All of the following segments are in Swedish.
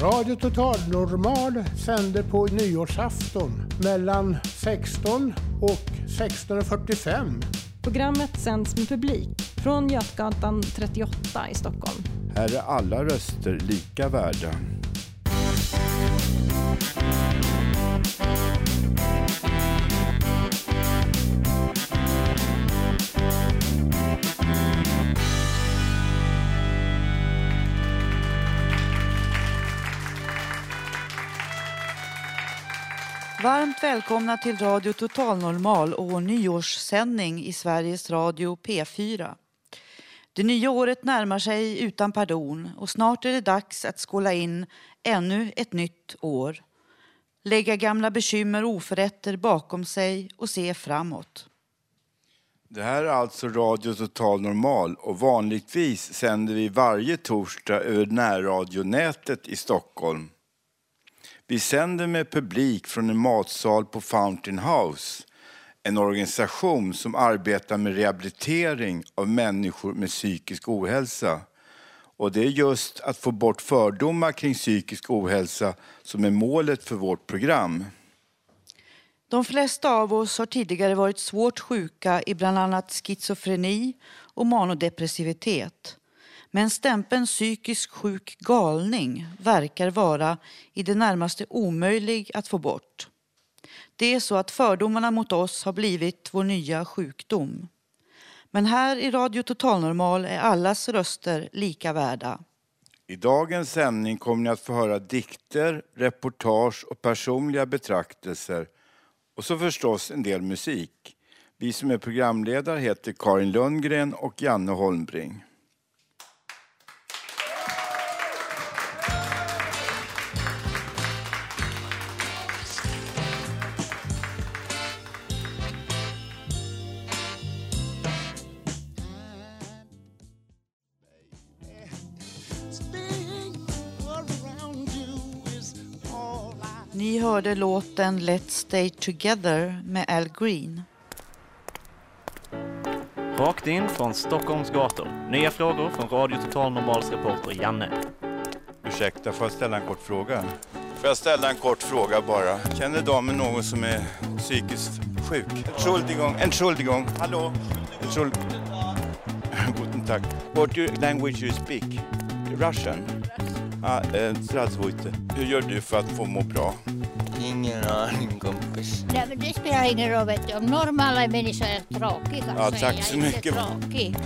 Radio Total Normal sänder på nyårsafton mellan 16 och 16.45. Programmet sänds med publik från Götgatan 38 i Stockholm. Här är alla röster lika värda. Varmt välkomna till Radio Total Normal och vår nyårssändning i Sveriges Radio P4. Det nya året närmar sig utan pardon och snart är det dags att skåla in ännu ett nytt år. Lägga gamla bekymmer och oförrätter bakom sig och se framåt. Det här är alltså Radio Total Normal och vanligtvis sänder vi varje torsdag över närradionätet i Stockholm. Vi sänder med publik från en matsal på Fountain House, en organisation som arbetar med rehabilitering av människor med psykisk ohälsa. Och det är just att få bort fördomar kring psykisk ohälsa som är målet för vårt program. De flesta av oss har tidigare varit svårt sjuka i bland annat schizofreni och manodepressivitet. Men stämpeln psykisk sjuk galning verkar vara i det närmaste omöjlig att få bort. Det är så att fördomarna mot oss har blivit vår nya sjukdom. Men här i Radio Totalnormal är allas röster lika värda. I dagens sändning kommer ni att få höra dikter, reportage och personliga betraktelser och så förstås en del musik. Vi som är programledare heter Karin Lundgren och Janne Holmbring. Ni hörde låten Let's Stay Together med Al Green. Rakt in från Stockholms gator. Nya frågor från Radio Total Normals reporter Janne. Ursäkta, får jag ställa en kort fråga? Får jag ställa en kort fråga bara? Känner damen någon som är psykiskt sjuk? Entschuldigung, Entschuldigung, hallå? Entschuld... Guten Tag. What language you speak? Russian? Ah, eh. Hur gör du för att få må bra? Ingen aning kompis. Nej, men det spelar ingen roll vet du. Om normala människor är tråkiga Ja, så är jag så inte mycket. tråkig.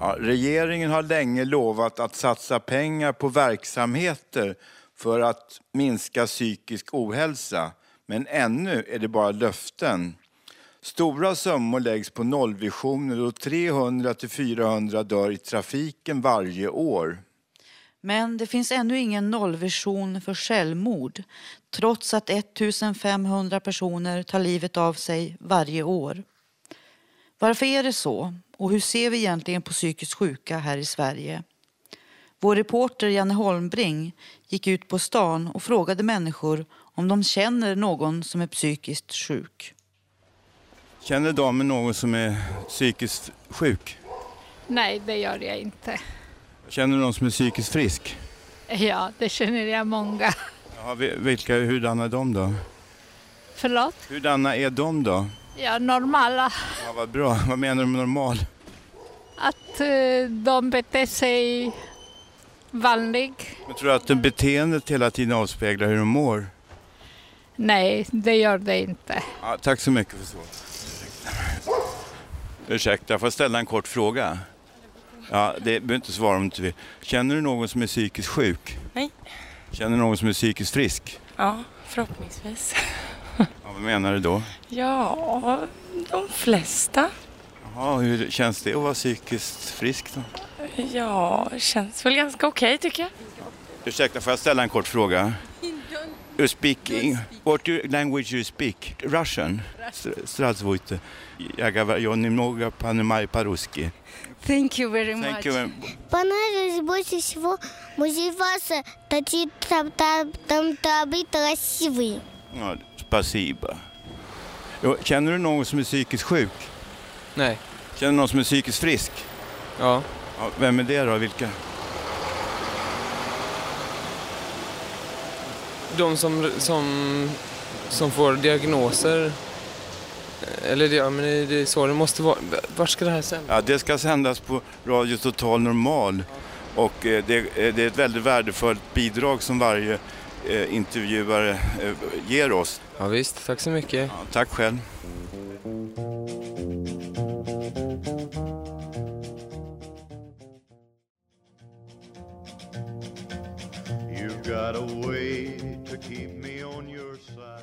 Ja, regeringen har länge lovat att satsa pengar på verksamheter för att minska psykisk ohälsa. Men ännu är det bara löften. Stora summor läggs på nollvisioner och 300-400 dör i trafiken varje år. Men det finns ännu ingen nollvision för självmord trots att 1500 personer tar livet av sig varje år. Varför är det så? Och hur ser vi egentligen på psykiskt sjuka här i Sverige? Vår reporter Janne Holmbring gick ut på stan och frågade människor om de känner någon som är psykiskt sjuk. Känner damen någon som är psykiskt sjuk? Nej, det gör jag inte. Känner du någon som är psykiskt frisk? Ja, det känner jag många. Ja, vi- vilka, hurdana är de då? Förlåt? Hurdana är de då? Ja, normala. Ja, vad bra. Vad menar du med normal? Att eh, de beter sig vanlig. Jag tror att beteendet hela tiden avspeglar hur de mår. Nej, det gör det inte. Ja, tack så mycket för svaret. Ursäkta, jag får ställa en kort fråga? Ja, det behöver inte svara om du vill. Känner du någon som är psykiskt sjuk? Nej. Känner du någon som är psykiskt frisk? Ja, förhoppningsvis. Ja, vad menar du då? Ja, de flesta. Jaha, hur känns det att vara psykiskt frisk då? Ja, känns väl ganska okej tycker jag. Ursäkta, får jag ställa en kort fråga? You speak, what you, language you speak? Russian? Здравствуйте. Я говорю немного понимаю по-русски. Thank you very much. Thank you. Понравилось больше всего музей Васа. Такие там, там, там таблицы красивые. Ja, spasiba. Jo, Känner du någon som är psykiskt sjuk? Nej. Känner du någon som är psykiskt frisk? Ja. Ja, vem är det då? Vilka? De som, som, som får diagnoser. Eller det, ja, men det är så det måste vara. Vart ska det här sändas? Ja, det ska sändas på Radio Total Normal. Och eh, det, eh, det är ett väldigt värdefullt bidrag som varje eh, intervjuare ger oss. Ja, visst, tack så mycket. Ja, tack själv.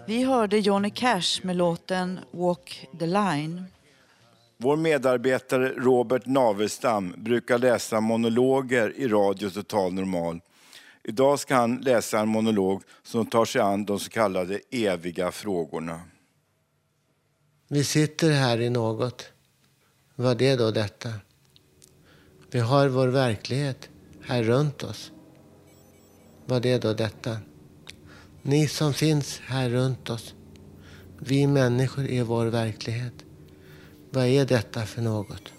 Vi hörde Johnny Cash med låten Walk the line. Vår medarbetare Robert Navestam brukar läsa monologer i Radio Total Normal. Idag ska han läsa en monolog som tar sig an de så kallade eviga frågorna. Vi sitter här i något. Vad är då detta? Vi har vår verklighet här runt oss. Vad är då detta? Ni som finns här runt oss. Vi människor är vår verklighet. Vad är detta för något?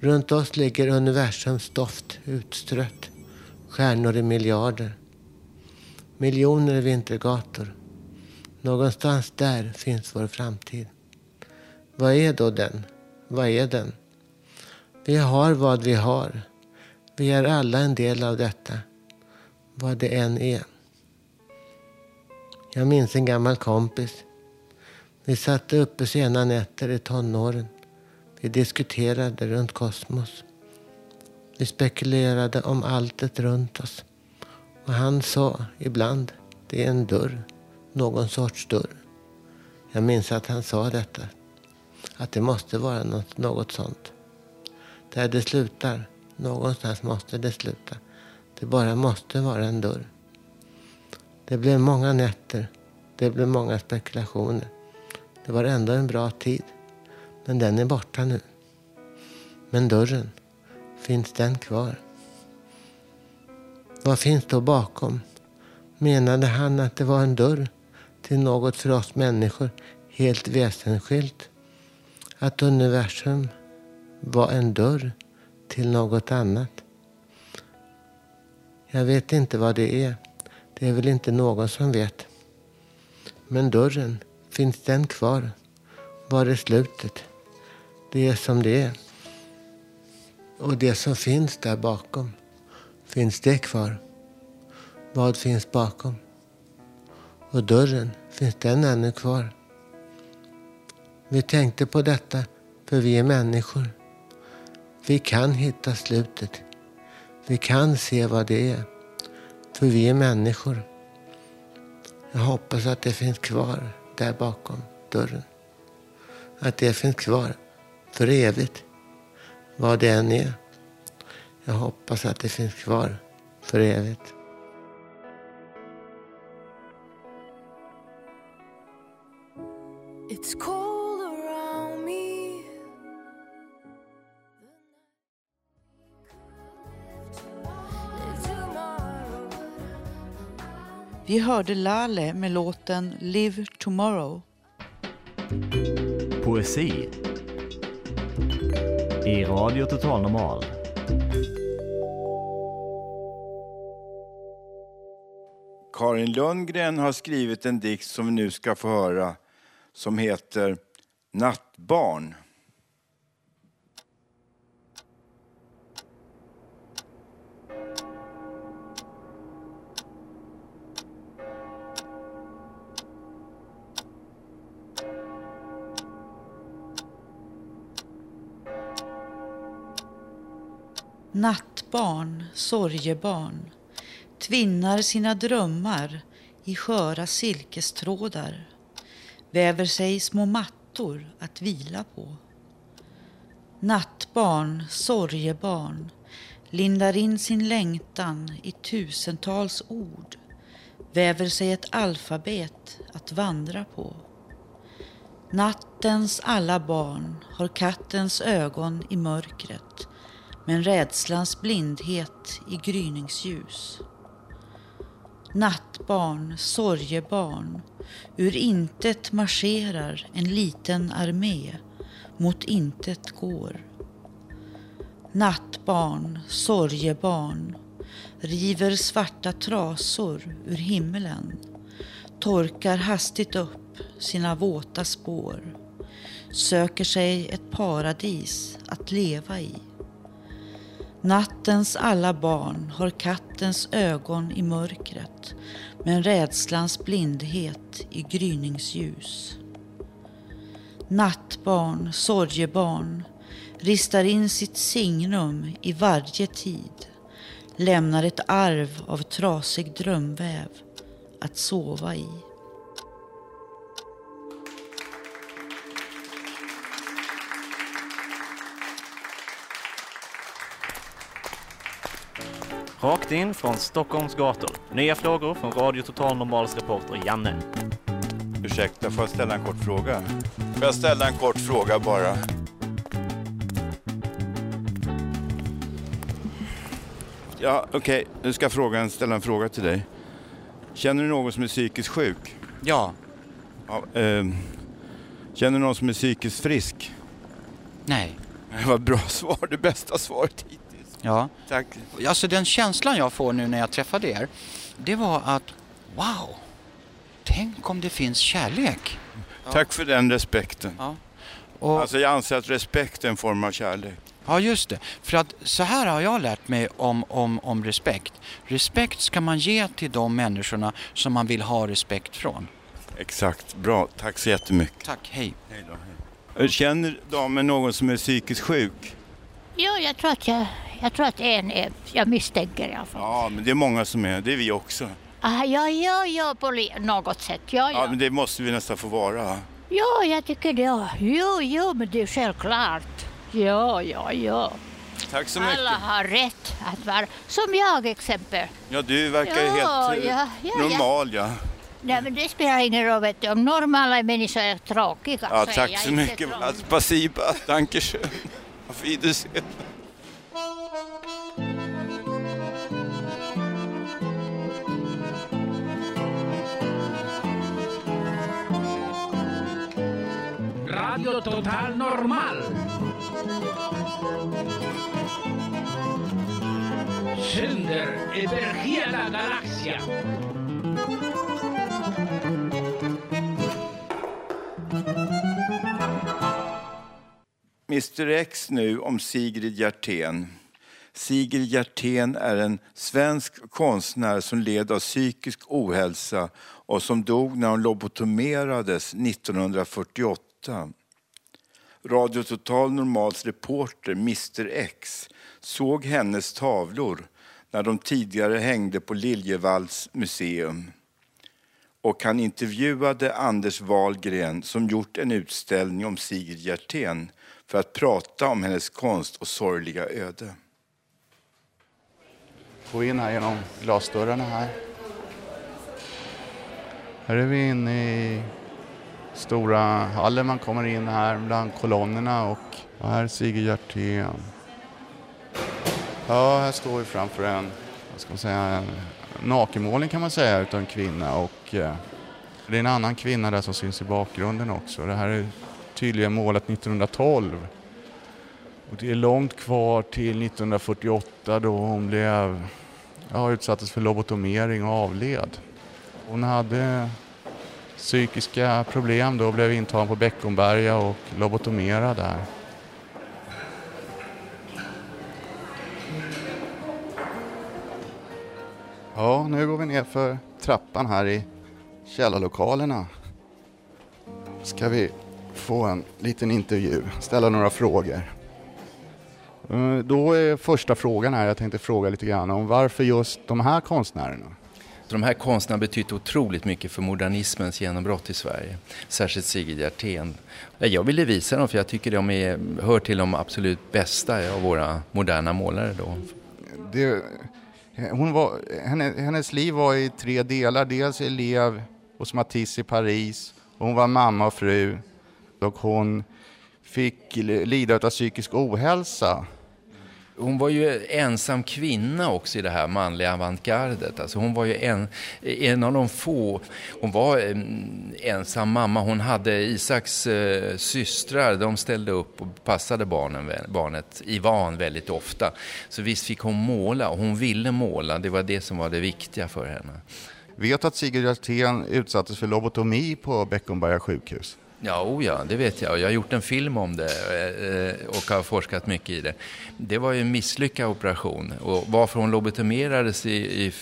Runt oss ligger universums doft utstrött. Stjärnor i miljarder. Miljoner vintergator. Någonstans där finns vår framtid. Vad är då den? Vad är den? Vi har vad vi har. Vi är alla en del av detta. Vad det än är. Jag minns en gammal kompis. Vi satt uppe sena nätter i tonåren. Vi diskuterade runt kosmos. Vi spekulerade om alltet runt oss. Och han sa ibland, det är en dörr. Någon sorts dörr. Jag minns att han sa detta. Att det måste vara något, något sånt. Där det slutar, någonstans måste det sluta. Det bara måste vara en dörr. Det blev många nätter. Det blev många spekulationer. Det var ändå en bra tid. Men den är borta nu. Men dörren, finns den kvar? Vad finns då bakom? Menade han att det var en dörr till något för oss människor helt väsensskilt? Att universum var en dörr till något annat? Jag vet inte vad det är. Det är väl inte någon som vet. Men dörren, finns den kvar? Var är slutet? Det är som det är. Och det som finns där bakom, finns det kvar? Vad finns bakom? Och dörren, finns den ännu kvar? Vi tänkte på detta för vi är människor. Vi kan hitta slutet. Vi kan se vad det är. För vi är människor. Jag hoppas att det finns kvar där bakom dörren. Att det finns kvar för evigt. Vad det än är. Jag hoppas att det finns kvar för evigt. It's cold Vi hörde Lale med låten Live Tomorrow. Poesi i Radio Total Normal. Karin Lundgren har skrivit en dikt som vi nu ska få höra som heter Nattbarn. Nattbarn, sorgebarn, tvinnar sina drömmar i sköra silkestrådar, väver sig små mattor att vila på. Nattbarn, sorgebarn, lindar in sin längtan i tusentals ord, väver sig ett alfabet att vandra på. Nattens alla barn har kattens ögon i mörkret men rädslans blindhet i gryningsljus. Nattbarn, sorgebarn, ur intet marscherar en liten armé, mot intet går. Nattbarn, sorgebarn, river svarta trasor ur himmelen, torkar hastigt upp sina våta spår, söker sig ett paradis att leva i. Nattens alla barn har kattens ögon i mörkret men rädslans blindhet i gryningsljus. Nattbarn, sorgebarn, ristar in sitt signum i varje tid, lämnar ett arv av trasig drömväv att sova i. Rakt in från Stockholms gator. Nya frågor från Radio Total Normals reporter Janne. Ursäkta, får jag ställa en kort fråga? Får jag ställa en kort fråga bara? Ja, okej. Nu ska jag ställa en fråga till dig. Känner du någon som är psykiskt sjuk? Ja. ja ehm, känner du någon som är psykiskt frisk? Nej. Vad bra svar. Det bästa svaret hittills. Ja. Tack. Alltså den känslan jag får nu när jag träffade er, det var att wow, tänk om det finns kärlek. Tack för den respekten. Ja. Och, Alltså jag anser att respekt är en form av kärlek. ja, just det. För att så här har jag lärt mig om, om, om respekt. Respekt ska man ge till de människorna som man vill ha respekt från. Exakt. Bra. Tack så jättemycket. Tack, hej. Hej då. hej. Känner damen någon som är psykiskt sjuk? Jo, jag tror att, jag, jag tror att en är, jag misstänker i alla fall. Ja, men det är många som är. Det är vi också. Ah, ja, ja, ja, på något sätt. Ja, Ja, ja. men det måste vi nästan få vara. Ja, jag tycker det. Jo, jo, men det är självklart. Ja, ja, ja. Tack så mycket. Alla har rätt att vara, som jag exempel. Ja, du verkar Ja, helt eh, ja, ja, ja. normal, ja. Nej, men det spelar ingen roll, vet du. Om normala människor är tråkiga Ja, så är tack jag så inte mycket. tråkig. Alltså, Spasiba. Dankeschön. Auf Wiedersehen. Radio Total Normal. Sänder över hela galaxen. Mr X nu om Sigrid Hjertén. Sigrid Hjertén är en svensk konstnär som led av psykisk ohälsa och som dog när hon lobotomerades 1948. Radio Total Normals reporter Mr X såg hennes tavlor när de tidigare hängde på Liljevalchs museum. Och han intervjuade Anders Wahlgren som gjort en utställning om Sigrid Hjertén för att prata om hennes konst och sorgliga öde. Gå in här genom glasdörrarna här. Här är vi inne i stora hallen. Man kommer in här bland kolonnerna och här är Sigrid Hjertén. Ja, här står vi framför en, vad ska man säga, en nakenmålning kan man säga utav en kvinna och eh, det är en annan kvinna där som syns i bakgrunden också. Det här är tydligen målat 1912. Och det är långt kvar till 1948 då hon blev, ja, utsattes för lobotomering och avled. Hon hade psykiska problem då och blev intagen på Beckomberga och lobotomerad där. Ja, nu går vi ner för trappan här i källarlokalerna. Ska vi få en liten intervju, ställa några frågor. Eh, Då är första frågan här, jag tänkte fråga lite grann om varför just de här konstnärerna? De här konstnärerna betytt otroligt mycket för modernismens genombrott i Sverige. Särskilt Sigrid Hjertén. Ja, Jag ville visa dem för jag tycker de är, hör till de absolut bästa av våra moderna målare då. det, hon var, henne, hennes liv var i tre delar. Dels elev hos Matisse i Paris. Och hon var mamma och fru. Och hon fick lida av psykisk ohälsa. Hon var ju ensam kvinna också i det här manliga avantgardet. Alltså hon var ju en, en av de få. Hon var en, ensam mamma. Hon hade Isaks eh, systrar. De ställde upp och passade barnen, barnet Ivan väldigt ofta. Så visst fick hon måla och hon ville måla. Det var det som var det viktiga för henne. Vet att Sigrid Hjertén utsattes för lobotomi på Beckomberga sjukhus? Ja, oh ja, det vet jag. Jag har gjort en film om det eh, och har forskat mycket i det. Det var ju en misslyckad operation och varför hon lobotomerades i, i,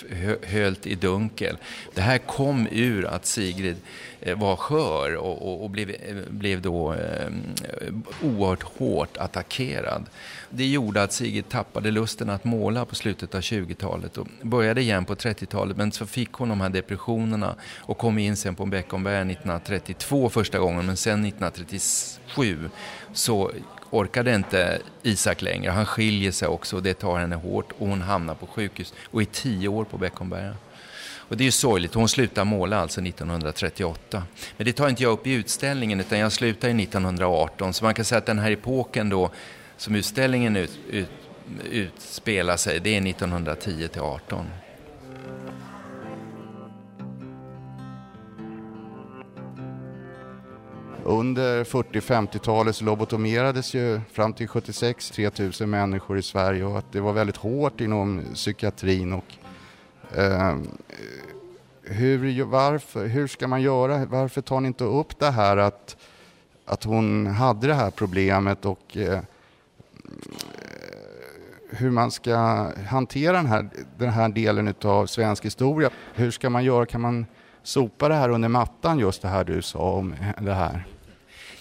hölt i dunkel. Det här kom ur att Sigrid Eh, var skör och, och, och blev, eh, blev då eh, oerhört hårt attackerad. Det gjorde att Sigrid tappade lusten att måla på slutet av 20-talet och började igen på 30-talet men så fick hon de här depressionerna och kom in sen på Beckomberga 1932 första gången men sen 1937 så orkade inte Isak längre. Han skiljer sig också och det tar henne hårt och hon hamnar på sjukhus och är tio år på Beckomberga. Och det är ju sorgligt. Hon slutar måla alltså 1938. Men det tar inte jag upp i utställningen utan jag slutar 1918. Så man kan säga att den här epoken då som utställningen ut, ut, utspelar sig, det är 1910 till 18. Under 40-50-talet så lobotomerades ju fram till 76 3000 människor i Sverige och att det var väldigt hårt inom psykiatrin. Och, Ehm, hur, varför, hur ska man göra? Varför tar ni inte upp det här att, att hon hade det här problemet och eh, hur man ska hantera den här, den här delen av svensk historia. Hur ska man göra? Kan man sopa det här under mattan, just det här du sa om eh, det här?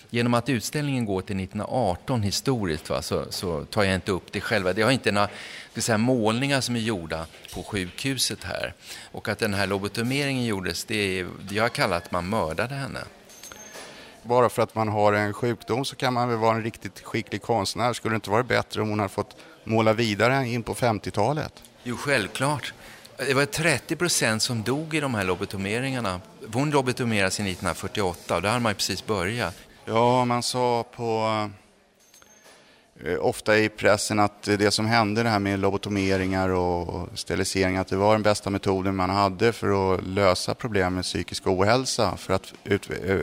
Genom att utställningen går till 1918 historiskt va, så, så, tar jag inte upp det själva. Det har inte några säga, målningar som är gjorda på sjukhuset här. Och att den här lobotomeringen gjordes, det är, jag har kallat att man mördade henne bara för att man har en sjukdom så kan man väl vara en riktigt skicklig konstnär. Skulle det inte vara bättre om hon hade fått måla vidare in på 50-talet? Jo, självklart. Det var 30 procent som dog i de här lobotomeringarna. Hon lobotomerades 1948 och då hade man precis börjat. Ja, man sa på Eh, ofta i pressen att det som hände det här med lobotomeringar och sterilisering att det var den bästa metoden man hade för att lösa problem med psykisk ohälsa för att ut, eh,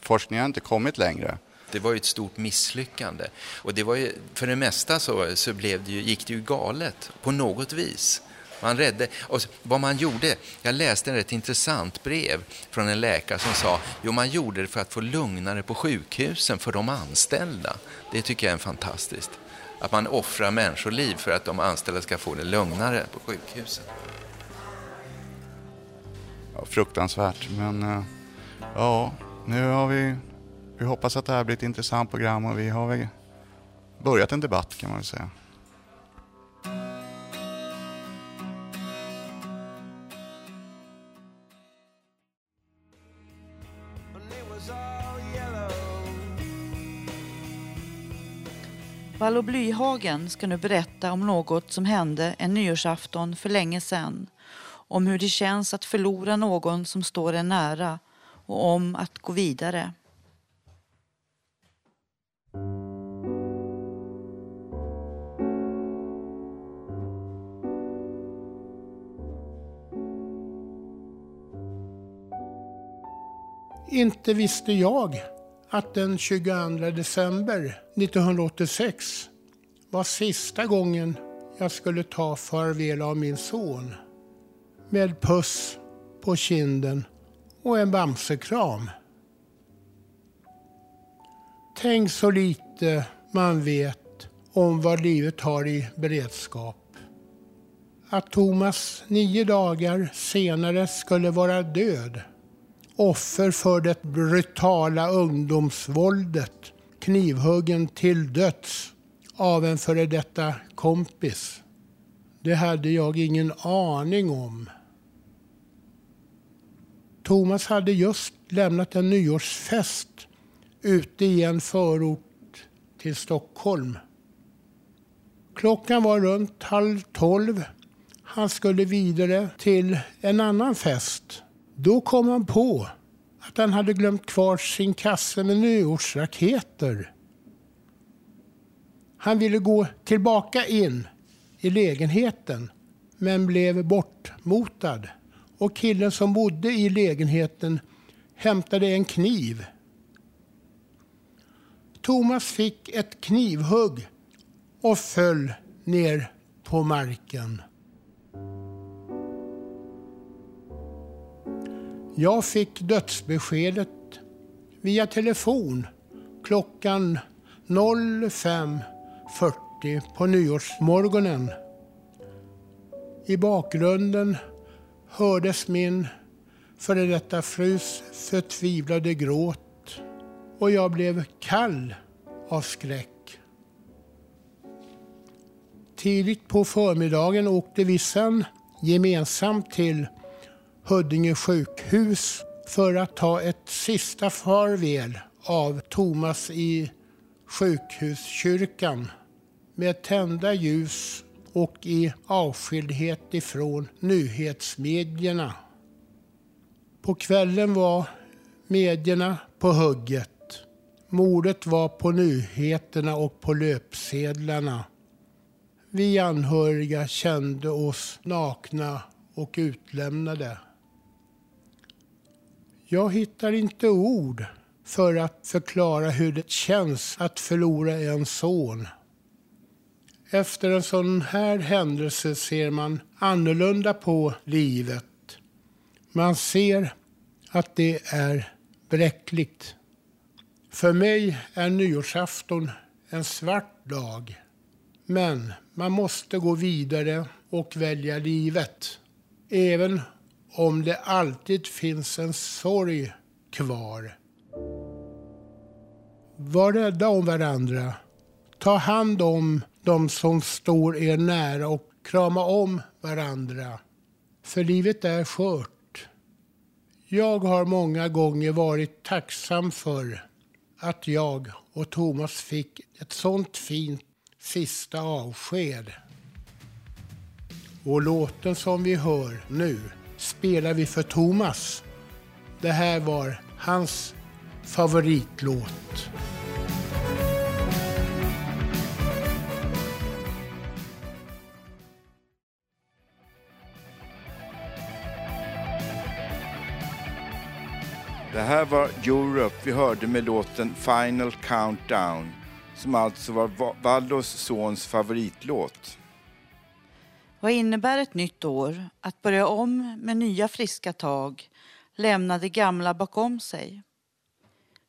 forskningen har inte kommit längre. Det var ju ett stort misslyckande. Och det var ju, för det mesta så, så blev det ju, gick det ju galet på något vis. Man räddade, och vad man gjorde, jag läste en rätt intressant brev från en läkare som sa jo man gjorde det för att få lugnare på sjukhusen för de anställda. Det tycker jag är fantastiskt. Att man offrar människoliv för att de anställda ska få det lugnare på sjukhusen. Ja, fruktansvärt, men eh, ja, nu har vi, vi hoppas att det här blir ett intressant program och vi har väl börjat en debatt kan man väl säga. Vallo Blyhagen ska nu berätta om något som hände en nyårsafton för länge sedan. Om hur det känns att förlora någon som står en nära och om att gå vidare. Inte visste jag att den 22 december 1986 var sista gången jag skulle ta farväl av min son. Med puss på kinden och en bamsekram. Tänk så lite man vet om vad livet har i beredskap. Att Thomas nio dagar senare skulle vara död. Offer för det brutala ungdomsvåldet. Knivhuggen till döds av en före detta kompis. Det hade jag ingen aning om. Thomas hade just lämnat en nyårsfest ute i en förort till Stockholm. Klockan var runt halv tolv. Han skulle vidare till en annan fest. Då kom han på att han hade glömt kvar sin kasse med nyårsraketer. Han ville gå tillbaka in i lägenheten men blev bortmotad. Och killen som bodde i lägenheten hämtade en kniv. Thomas fick ett knivhugg och föll ner på marken. Jag fick dödsbeskedet via telefon klockan 05.40 på nyårsmorgonen. I bakgrunden hördes min före detta frus förtvivlade gråt och jag blev kall av skräck. Tidigt på förmiddagen åkte vi sen gemensamt till Huddinge sjukhus för att ta ett sista farväl av Thomas i sjukhuskyrkan med tända ljus och i avskildhet ifrån nyhetsmedierna. På kvällen var medierna på hugget. Mordet var på nyheterna och på löpsedlarna. Vi anhöriga kände oss nakna och utlämnade. Jag hittar inte ord för att förklara hur det känns att förlora en son. Efter en sån här händelse ser man annorlunda på livet. Man ser att det är bräckligt. För mig är nyårsafton en svart dag. Men man måste gå vidare och välja livet. Även om det alltid finns en sorg kvar. Var rädda om varandra. Ta hand om de som står er nära och krama om varandra. För livet är skört. Jag har många gånger varit tacksam för att jag och Thomas fick ett sånt fint sista avsked. Och låten som vi hör nu spelar vi för Thomas. Det här var hans favoritlåt. Det här var Europe vi hörde med låten Final Countdown som alltså var Vallos sons favoritlåt. Vad innebär ett nytt år? Att börja om med nya friska tag, lämna det gamla bakom sig.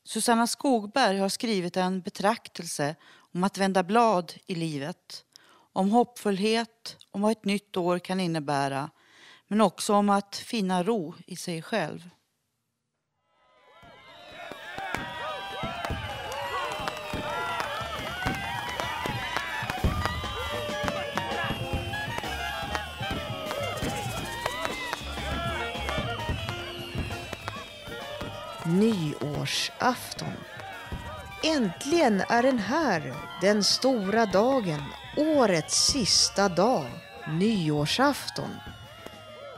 Susanna Skogberg har skrivit en betraktelse om att vända blad i livet. Om hoppfullhet, om vad ett nytt år kan innebära, men också om att finna ro i sig själv. Nyårsafton. Äntligen är den här, den stora dagen, årets sista dag, nyårsafton.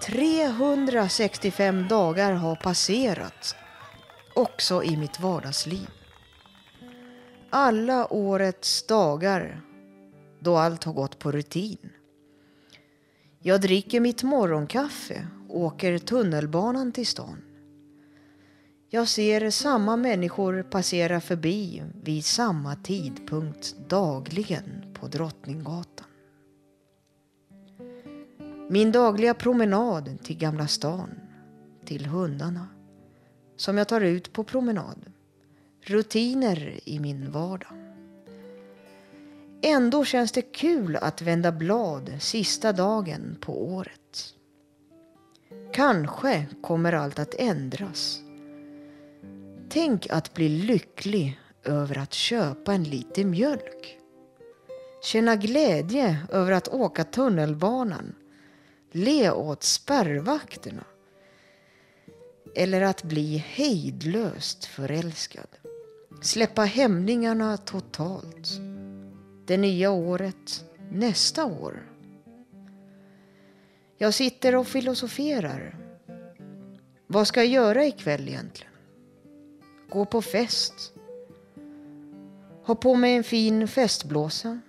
365 dagar har passerat, också i mitt vardagsliv. Alla årets dagar då allt har gått på rutin. Jag dricker mitt morgonkaffe, åker tunnelbanan till stan. Jag ser samma människor passera förbi vid samma tidpunkt dagligen på Drottninggatan. Min dagliga promenad till Gamla stan, till hundarna som jag tar ut på promenad. Rutiner i min vardag. Ändå känns det kul att vända blad sista dagen på året. Kanske kommer allt att ändras. Tänk att bli lycklig över att köpa en liter mjölk. Känna glädje över att åka tunnelbanan. Le åt spärrvakterna. Eller att bli hejdlöst förälskad. Släppa hämningarna totalt. Det nya året, nästa år? Jag sitter och filosoferar. Vad ska jag göra ikväll egentligen? Gå på fest? Ha på mig en fin festblåsa?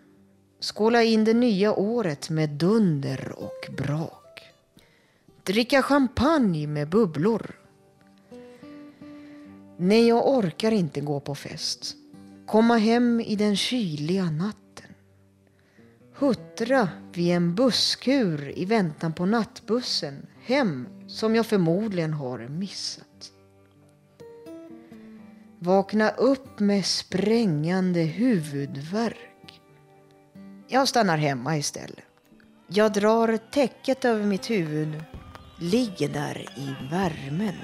Skåla in det nya året med dunder och brak? Dricka champagne med bubblor? Nej, jag orkar inte gå på fest. Komma hem i den kyliga natten. Huttra vid en busskur i väntan på nattbussen hem som jag förmodligen har missat. Vakna upp med sprängande huvudvärk. Jag stannar hemma istället. Jag drar täcket över mitt huvud, ligger där i värmen.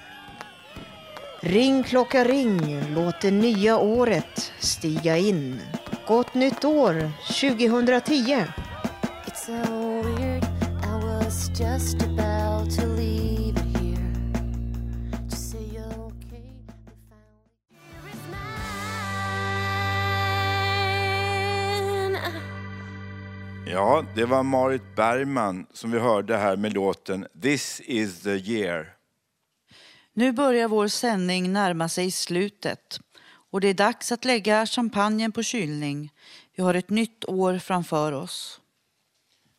Ring klocka ring, låt det nya året stiga in. Gott nytt år 2010! Ja, det var Marit Bergman som vi hörde här med låten This is the year. Nu börjar vår sändning närma sig slutet och det är dags att lägga champagnen på kylning. Vi har ett nytt år framför oss.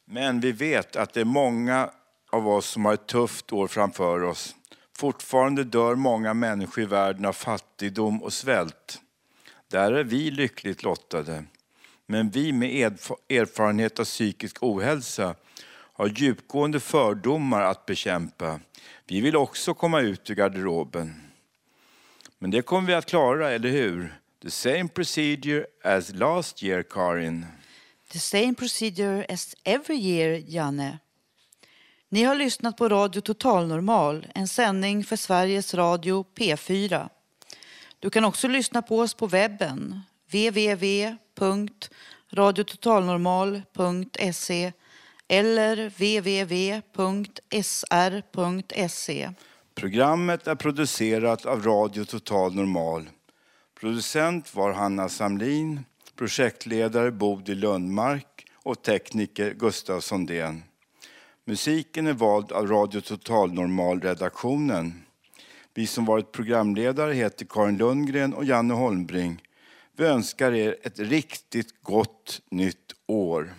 Men vi vet att det är många av oss som har ett tufft år framför oss. Fortfarande dör många människor i världen av fattigdom och svält. Där är vi lyckligt lottade. Men vi med erfarenhet av psykisk ohälsa har djupgående fördomar att bekämpa. Vi vill också komma ut ur garderoben. Men det kommer vi att klara, eller hur? The same procedure as last year, Karin. The same procedure as every year, Janne. Ni har lyssnat på Radio Total Normal, en sändning för Sveriges Radio P4. Du kan också lyssna på oss på webben, www www.radiototalnormal.se eller www.sr.se. Programmet är producerat av Radio Total Normal. Producent var Hanna Samlin, projektledare Bodil Lundmark och tekniker Gustav Sondén. Musiken är vald av Radio Total Normal-redaktionen. Vi som varit programledare heter Karin Lundgren och Janne Holmbring. Vi önskar er ett riktigt gott nytt år.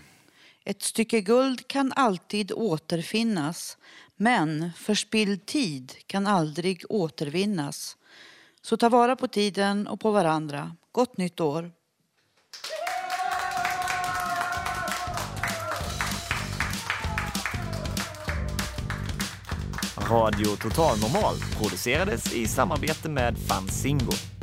Ett stycke guld kan alltid återfinnas, men förspilld tid kan aldrig återvinnas. Så ta vara på tiden och på varandra. Gott nytt år! Radio Total Normal producerades i samarbete med Fanzingo.